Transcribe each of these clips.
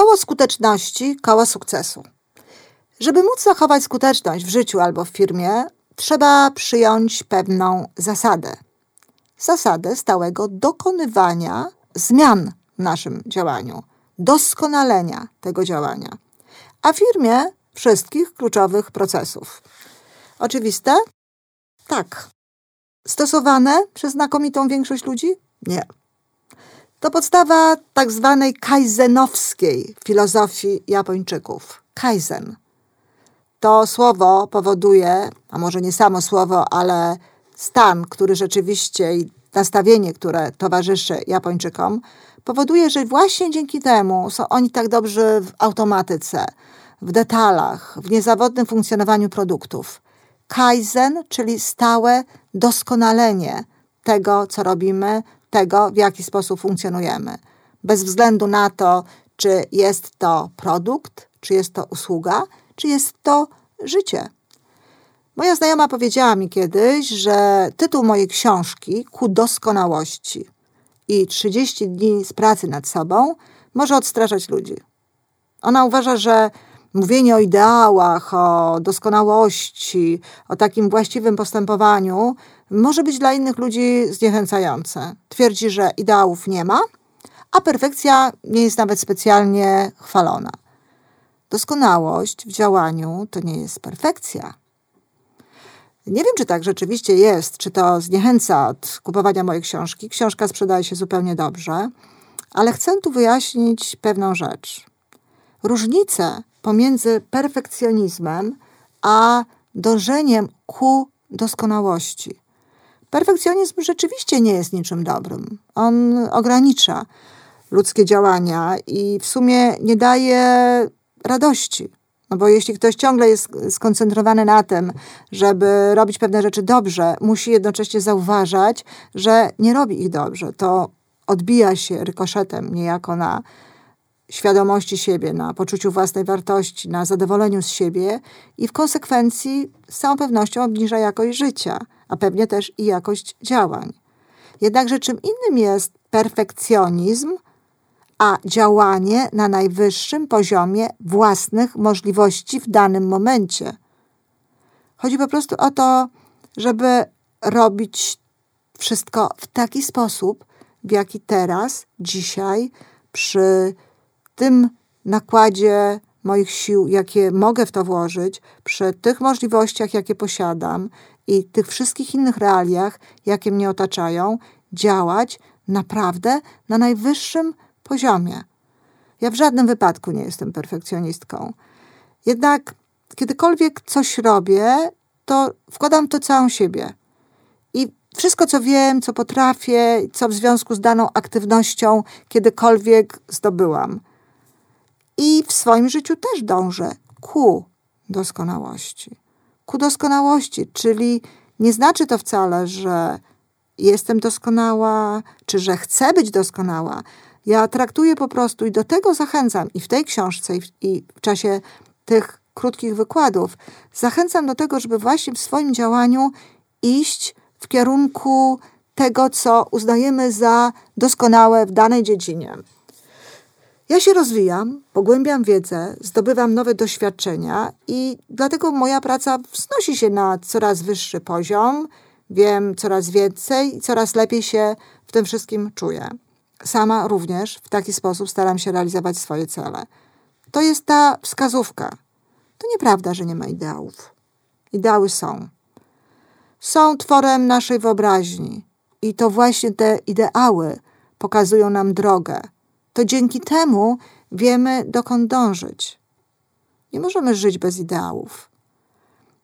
Koło skuteczności, koło sukcesu. Żeby móc zachować skuteczność w życiu albo w firmie, trzeba przyjąć pewną zasadę. Zasadę stałego dokonywania zmian w naszym działaniu, doskonalenia tego działania, a w firmie wszystkich kluczowych procesów. Oczywiste? Tak. Stosowane przez znakomitą większość ludzi? Nie. To podstawa tak zwanej kaizenowskiej filozofii Japończyków. Kaizen. To słowo powoduje, a może nie samo słowo, ale stan, który rzeczywiście i nastawienie, które towarzyszy Japończykom, powoduje, że właśnie dzięki temu są oni tak dobrzy w automatyce, w detalach, w niezawodnym funkcjonowaniu produktów. Kaizen, czyli stałe doskonalenie tego, co robimy, tego, w jaki sposób funkcjonujemy. Bez względu na to, czy jest to produkt, czy jest to usługa, czy jest to życie. Moja znajoma powiedziała mi kiedyś, że tytuł mojej książki Ku doskonałości i 30 dni z pracy nad sobą może odstraszać ludzi. Ona uważa, że mówienie o ideałach, o doskonałości, o takim właściwym postępowaniu może być dla innych ludzi zniechęcające. Twierdzi, że ideałów nie ma, a perfekcja nie jest nawet specjalnie chwalona. Doskonałość w działaniu to nie jest perfekcja. Nie wiem, czy tak rzeczywiście jest, czy to zniechęca od kupowania mojej książki. Książka sprzedaje się zupełnie dobrze, ale chcę tu wyjaśnić pewną rzecz. Różnicę pomiędzy perfekcjonizmem a dążeniem ku doskonałości. Perfekcjonizm rzeczywiście nie jest niczym dobrym. On ogranicza ludzkie działania i w sumie nie daje radości. No bo jeśli ktoś ciągle jest skoncentrowany na tym, żeby robić pewne rzeczy dobrze, musi jednocześnie zauważać, że nie robi ich dobrze. To odbija się rykoszetem niejako na świadomości siebie, na poczuciu własnej wartości, na zadowoleniu z siebie i w konsekwencji z całą pewnością obniża jakość życia, a pewnie też i jakość działań. Jednakże czym innym jest perfekcjonizm, a działanie na najwyższym poziomie własnych możliwości w danym momencie. Chodzi po prostu o to, żeby robić wszystko w taki sposób, w jaki teraz, dzisiaj, przy tym nakładzie moich sił, jakie mogę w to włożyć, przy tych możliwościach, jakie posiadam i tych wszystkich innych realiach, jakie mnie otaczają, działać naprawdę na najwyższym poziomie. Ja w żadnym wypadku nie jestem perfekcjonistką. Jednak kiedykolwiek coś robię, to wkładam to całą siebie. I wszystko, co wiem, co potrafię, co w związku z daną aktywnością kiedykolwiek zdobyłam. I w swoim życiu też dążę ku doskonałości. Ku doskonałości, czyli nie znaczy to wcale, że jestem doskonała, czy że chcę być doskonała. Ja traktuję po prostu i do tego zachęcam i w tej książce, i w, i w czasie tych krótkich wykładów, zachęcam do tego, żeby właśnie w swoim działaniu iść w kierunku tego, co uznajemy za doskonałe w danej dziedzinie. Ja się rozwijam, pogłębiam wiedzę, zdobywam nowe doświadczenia i dlatego moja praca wznosi się na coraz wyższy poziom. Wiem coraz więcej i coraz lepiej się w tym wszystkim czuję. Sama również w taki sposób staram się realizować swoje cele. To jest ta wskazówka. To nieprawda, że nie ma ideałów. Ideały są. Są tworem naszej wyobraźni i to właśnie te ideały pokazują nam drogę to dzięki temu wiemy, dokąd dążyć. Nie możemy żyć bez ideałów.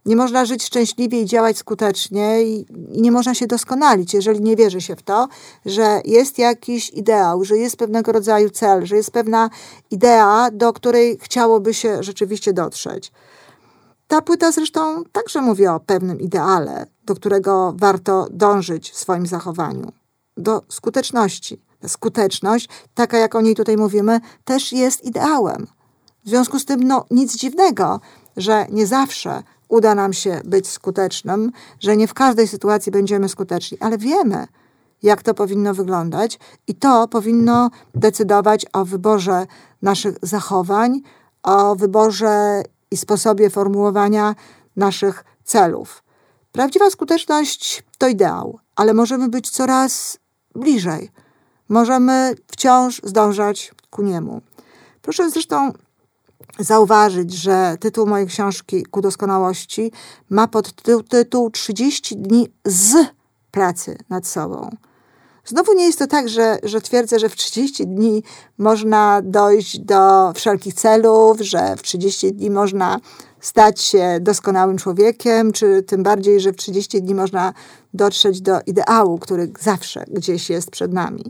Nie można żyć szczęśliwie i działać skutecznie, i, nie można się doskonalić, jeżeli nie wierzy się w to, że jest jakiś ideał, że jest pewnego rodzaju cel, że jest pewna idea, do której chciałoby się rzeczywiście dotrzeć. Ta płyta zresztą także mówi o pewnym ideale, do którego warto dążyć w swoim zachowaniu do skuteczności skuteczność, taka jak o niej tutaj mówimy, też jest ideałem. W związku z tym, no, nic dziwnego, że nie zawsze uda nam się być skutecznym, że nie w każdej sytuacji będziemy skuteczni, ale wiemy, jak to powinno wyglądać, i to powinno decydować o wyborze naszych zachowań, o wyborze i sposobie formułowania naszych celów. Prawdziwa skuteczność to ideał, ale możemy być coraz bliżej. Możemy wciąż zdążać ku niemu. Proszę zresztą zauważyć, że tytuł mojej książki Ku doskonałości ma podtytuł 30 dni z pracy nad sobą. Znowu nie jest to tak, że, że twierdzę, że w 30 dni można dojść do wszelkich celów, że w 30 dni można stać się doskonałym człowiekiem, czy tym bardziej, że w 30 dni można dotrzeć do ideału, który zawsze gdzieś jest przed nami.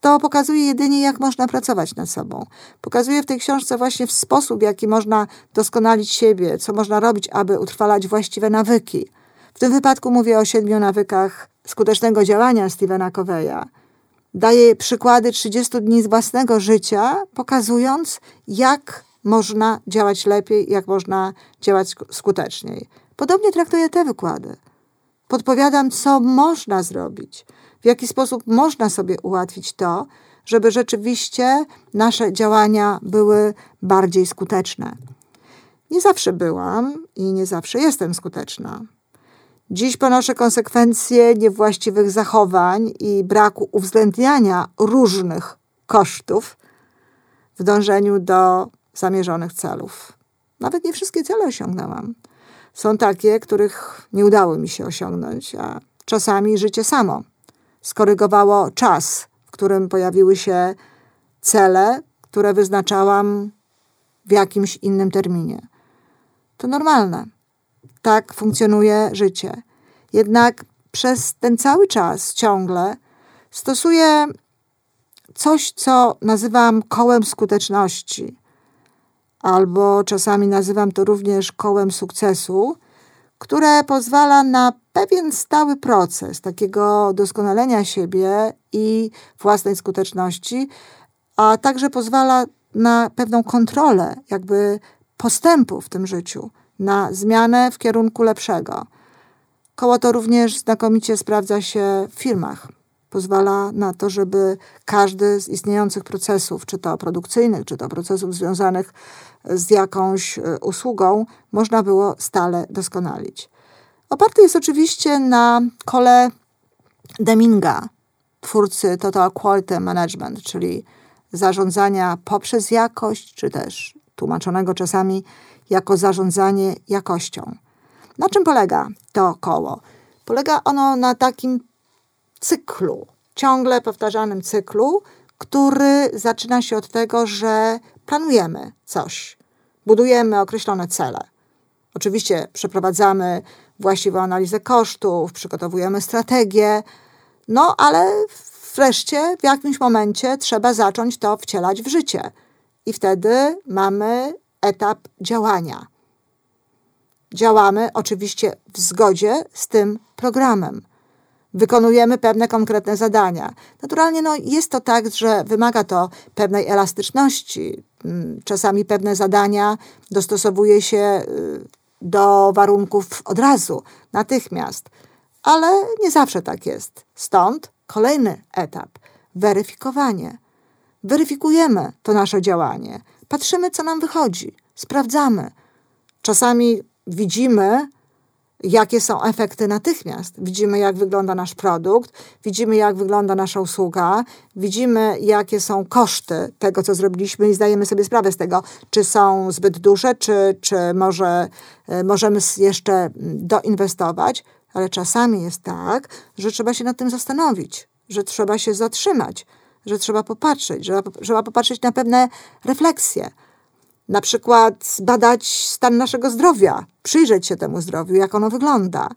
To pokazuje jedynie, jak można pracować nad sobą. Pokazuje w tej książce właśnie w sposób, jaki można doskonalić siebie, co można robić, aby utrwalać właściwe nawyki. W tym wypadku mówię o siedmiu nawykach skutecznego działania Stevena Coveya. Daje przykłady 30 dni z własnego życia, pokazując, jak można działać lepiej, jak można działać skuteczniej. Podobnie traktuję te wykłady. Podpowiadam, co można zrobić, w jaki sposób można sobie ułatwić to, żeby rzeczywiście nasze działania były bardziej skuteczne. Nie zawsze byłam i nie zawsze jestem skuteczna. Dziś ponoszę konsekwencje niewłaściwych zachowań i braku uwzględniania różnych kosztów w dążeniu do zamierzonych celów. Nawet nie wszystkie cele osiągnęłam. Są takie, których nie udało mi się osiągnąć, a czasami życie samo skorygowało czas, w którym pojawiły się cele, które wyznaczałam w jakimś innym terminie. To normalne. Tak funkcjonuje życie. Jednak przez ten cały czas ciągle stosuję coś, co nazywam kołem skuteczności, albo czasami nazywam to również kołem sukcesu, które pozwala na pewien stały proces takiego doskonalenia siebie i własnej skuteczności, a także pozwala na pewną kontrolę, jakby postępu w tym życiu, na zmianę w kierunku lepszego. Koło to również znakomicie sprawdza się w firmach. Pozwala na to, żeby każdy z istniejących procesów, czy to produkcyjnych, czy to procesów związanych z jakąś e, usługą, można było stale doskonalić. Oparty jest oczywiście na kole Deminga, twórcy Total Quality Management, czyli zarządzania poprzez jakość, czy też tłumaczonego czasami jako zarządzanie jakością. Na czym polega to koło? Polega ono na takim cyklu, ciągle powtarzanym cyklu, który zaczyna się od tego, że planujemy coś, budujemy określone cele. Oczywiście przeprowadzamy właściwą analizę kosztów, przygotowujemy strategię, no ale wreszcie w jakimś momencie trzeba zacząć to wcielać w życie. I wtedy mamy etap działania. Działamy oczywiście w zgodzie z tym programem. Wykonujemy pewne konkretne zadania. Naturalnie no, jest to tak, że wymaga to pewnej elastyczności. Mm, czasami pewne zadania dostosowuje się y, do warunków od razu, natychmiast. Ale nie zawsze tak jest. Stąd kolejny etap weryfikowanie. Weryfikujemy to nasze działanie, patrzymy, co nam wychodzi, sprawdzamy. Czasami widzimy, jakie są efekty natychmiast. Widzimy, jak wygląda nasz produkt, widzimy, jak wygląda nasza usługa, widzimy, jakie są koszty tego, co zrobiliśmy i zdajemy sobie sprawę z tego, czy są zbyt duże, czy, czy może e, możemy jeszcze doinwestować, ale czasami jest tak, że trzeba się nad tym zastanowić, że trzeba się zatrzymać, że trzeba popatrzeć, że trzeba popatrzeć na pewne refleksje na przykład zbadać stan naszego zdrowia, przyjrzeć się temu zdrowiu, jak ono wygląda,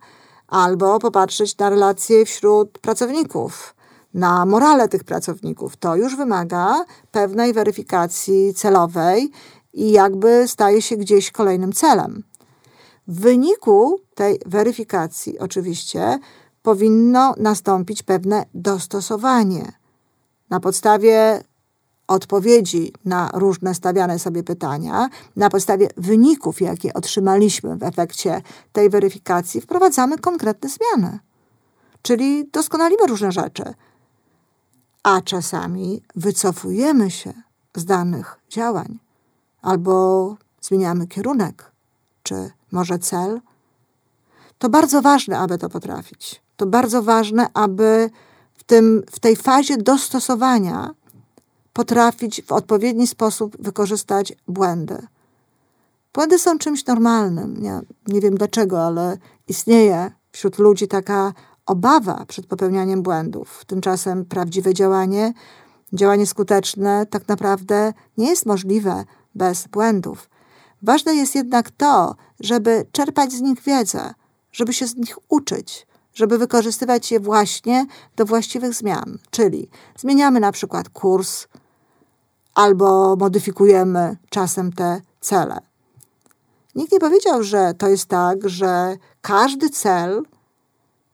albo popatrzeć na relacje wśród pracowników, na morale tych pracowników. To już wymaga pewnej weryfikacji celowej i jakby staje się gdzieś kolejnym celem. W wyniku tej weryfikacji, oczywiście, powinno nastąpić pewne dostosowanie. Na podstawie odpowiedzi na różne stawiane sobie pytania, na podstawie wyników, jakie otrzymaliśmy w efekcie tej weryfikacji, wprowadzamy konkretne zmiany. czyli doskonalimy różne rzeczy. A czasami wycofujemy się z danych działań albo zmieniamy kierunek, czy może cel. To bardzo ważne, aby to potrafić. To bardzo ważne, aby w, tym, w tej fazie dostosowania potrafić w odpowiedni sposób wykorzystać błędy. Błędy są czymś normalnym. Ja nie wiem dlaczego, ale istnieje wśród ludzi taka obawa przed popełnianiem błędów. Tymczasem prawdziwe działanie, działanie skuteczne tak naprawdę nie jest możliwe bez błędów. Ważne jest jednak to, żeby czerpać z nich wiedzę, żeby się z nich uczyć, żeby wykorzystywać je właśnie do właściwych zmian. Czyli zmieniamy na przykład kurs albo modyfikujemy czasem te cele. Nikt nie powiedział, że to jest tak, że każdy cel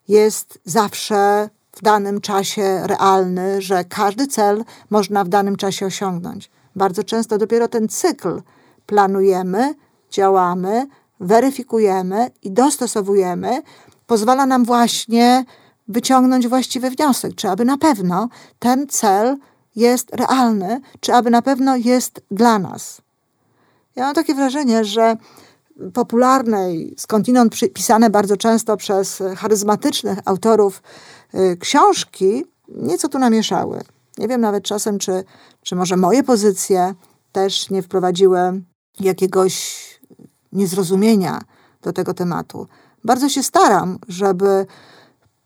jest zawsze w danym czasie realny, że każdy cel można w danym czasie osiągnąć. Bardzo często dopiero ten cykl planujemy, działamy, weryfikujemy i dostosowujemy, pozwala nam właśnie wyciągnąć właściwy wniosek, czy aby na pewno ten cel jest realny, czy aby na pewno jest dla nas. Ja mam takie wrażenie, że popularne i skądinąd pisane bardzo często przez charyzmatycznych autorów y, książki nieco tu namieszały. Nie wiem nawet czasem, czy, czy może moje pozycje też nie wprowadziły jakiegoś niezrozumienia do tego tematu. Bardzo się staram, żeby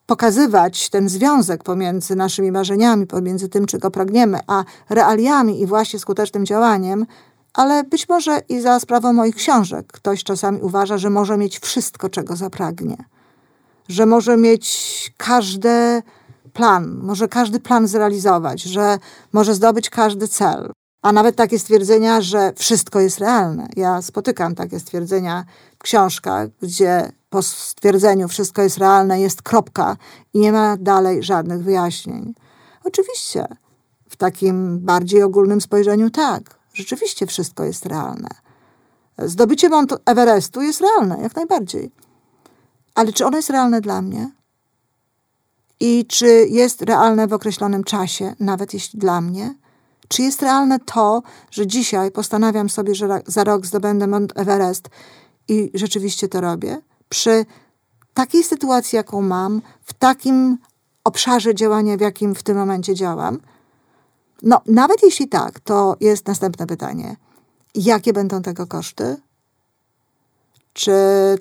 pokazywać ten związek pomiędzy naszymi marzeniami, pomiędzy tym, czego pragniemy, a realiami i właśnie skutecznym działaniem, ale być może i za sprawą moich książek ktoś czasami uważa, że może mieć wszystko, czego zapragnie, że może mieć każdy plan, może każdy plan zrealizować, że może zdobyć każdy cel. A nawet takie stwierdzenia, że wszystko jest realne. Ja spotykam takie stwierdzenia w książkach, gdzie po stwierdzeniu wszystko jest realne, jest kropka i nie ma dalej żadnych wyjaśnień. Oczywiście, w takim bardziej ogólnym spojrzeniu tak, rzeczywiście wszystko jest realne. Zdobycie Mount Everestu jest realne, jak najbardziej. Ale czy ono jest realne dla mnie? I czy jest realne w określonym czasie, nawet jeśli dla mnie? Czy jest realne to, że dzisiaj postanawiam sobie, że za rok zdobędę Mount Everest i rzeczywiście to robię? Przy takiej sytuacji, jaką mam, w takim obszarze działania, w jakim w tym momencie działam? No, nawet jeśli tak, to jest następne pytanie. Jakie będą tego koszty? Czy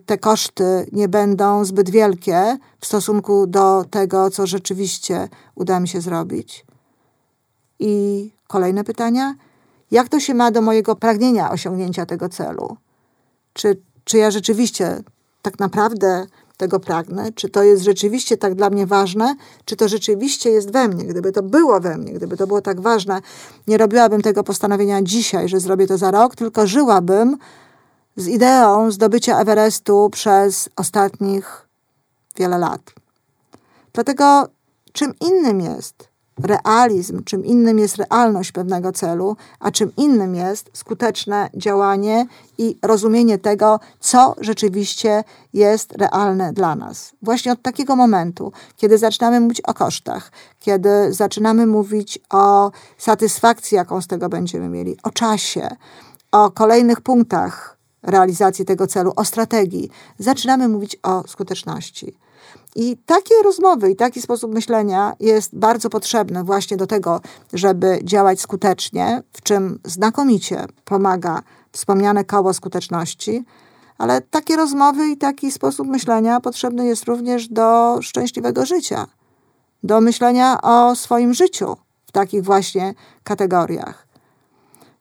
te koszty nie będą zbyt wielkie w stosunku do tego, co rzeczywiście uda mi się zrobić? I kolejne pytania. Jak to się ma do mojego pragnienia osiągnięcia tego celu? Czy, czy ja rzeczywiście tak naprawdę tego pragnę? Czy to jest rzeczywiście tak dla mnie ważne? Czy to rzeczywiście jest we mnie? Gdyby to było we mnie, gdyby to było tak ważne, nie robiłabym tego postanowienia dzisiaj, że zrobię to za rok, tylko żyłabym z ideą zdobycia Everestu przez ostatnich wiele lat. Dlatego czym innym jest realizm, czym innym jest realność pewnego celu, a czym innym jest skuteczne działanie i rozumienie tego, co rzeczywiście jest realne dla nas. Właśnie od takiego momentu, kiedy zaczynamy mówić o kosztach, kiedy zaczynamy mówić o satysfakcji, jaką z tego będziemy mieli, o czasie, o kolejnych punktach realizacji tego celu, o strategii, zaczynamy mówić o skuteczności. I takie rozmowy i taki sposób myślenia jest bardzo potrzebny właśnie do tego, żeby działać skutecznie, w czym znakomicie pomaga wspomniane koło skuteczności, ale takie rozmowy i taki sposób myślenia potrzebny jest również do szczęśliwego życia, do myślenia o swoim życiu w takich właśnie kategoriach.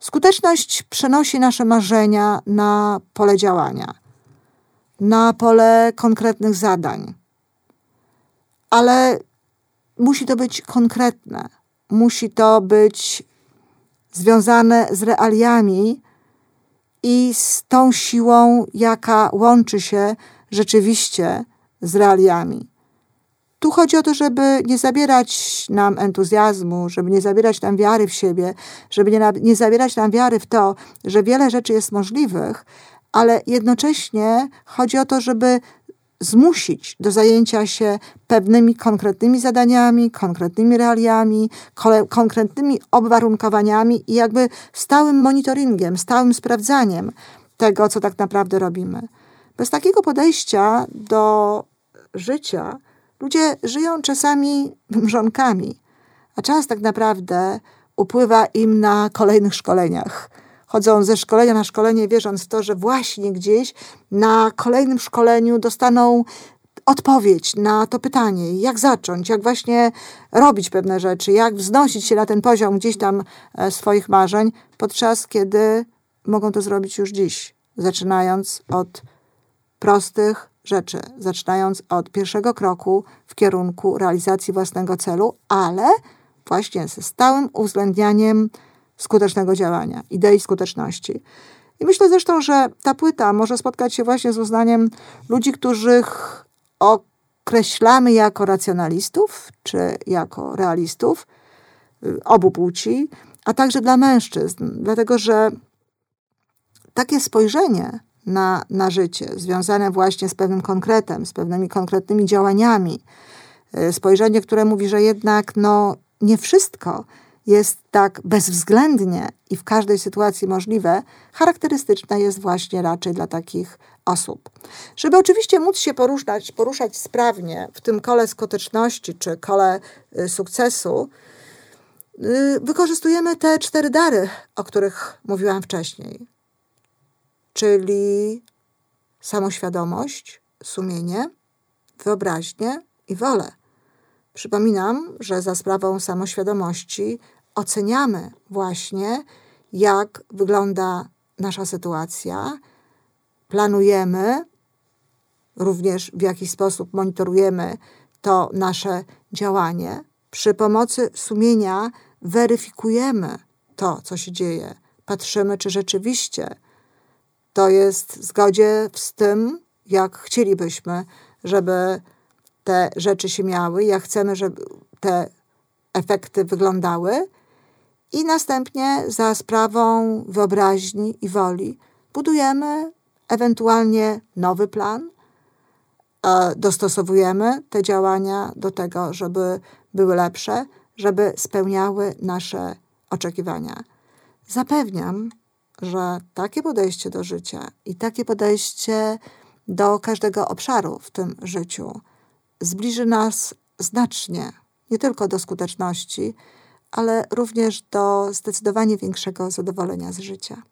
Skuteczność przenosi nasze marzenia na pole działania, na pole konkretnych zadań ale musi to być konkretne, musi to być związane z realiami i z tą siłą, jaka łączy się rzeczywiście z realiami. Tu chodzi o to, żeby nie zabierać nam entuzjazmu, żeby nie zabierać nam wiary w siebie, żeby nie, nie zabierać nam wiary w to, że wiele rzeczy jest możliwych, ale jednocześnie chodzi o to, żeby zmusić do zajęcia się pewnymi konkretnymi zadaniami, konkretnymi realiami, konkretnymi obwarunkowaniami i jakby stałym monitoringiem, stałym sprawdzaniem tego, co tak naprawdę robimy. Bez takiego podejścia do życia ludzie żyją czasami mrzonkami, a czas tak naprawdę upływa im na kolejnych szkoleniach chodzą ze szkolenia na szkolenie, wierząc w to, że właśnie gdzieś na kolejnym szkoleniu dostaną odpowiedź na to pytanie, jak zacząć, jak właśnie robić pewne rzeczy, jak wznosić się na ten poziom gdzieś tam e, swoich marzeń, podczas kiedy mogą to zrobić już dziś, zaczynając od prostych rzeczy, zaczynając od pierwszego kroku w kierunku realizacji własnego celu, ale właśnie ze stałym uwzględnianiem skutecznego działania, idei skuteczności. I myślę zresztą, że ta płyta może spotkać się właśnie z uznaniem ludzi, których określamy jako racjonalistów czy jako realistów y, obu płci, a także dla mężczyzn, dlatego że takie spojrzenie na, na życie, związane właśnie z pewnym konkretem, z pewnymi konkretnymi działaniami, y, spojrzenie, które mówi, że jednak no, nie wszystko jest tak bezwzględnie i w każdej sytuacji możliwe, charakterystyczne jest właśnie raczej dla takich osób. Żeby oczywiście móc się poruszać, poruszać sprawnie w tym kole skuteczności czy kole y, sukcesu, y, wykorzystujemy te cztery dary, o których mówiłam wcześniej, czyli samoświadomość, sumienie, wyobraźnię i wolę. Przypominam, że za sprawą samoświadomości oceniamy właśnie, jak wygląda nasza sytuacja, planujemy, również w jaki sposób monitorujemy to nasze działanie. Przy pomocy sumienia weryfikujemy to, co się dzieje. Patrzymy, czy rzeczywiście to jest w zgodzie z tym, jak chcielibyśmy, żeby te rzeczy się miały, jak chcemy, żeby te efekty wyglądały. I następnie za sprawą wyobraźni i woli budujemy ewentualnie nowy plan, dostosowujemy te działania do tego, żeby były lepsze, żeby spełniały nasze oczekiwania. Zapewniam, że takie podejście do życia i takie podejście do każdego obszaru w tym życiu zbliży nas znacznie, nie tylko do skuteczności, ale również do zdecydowanie większego zadowolenia z życia.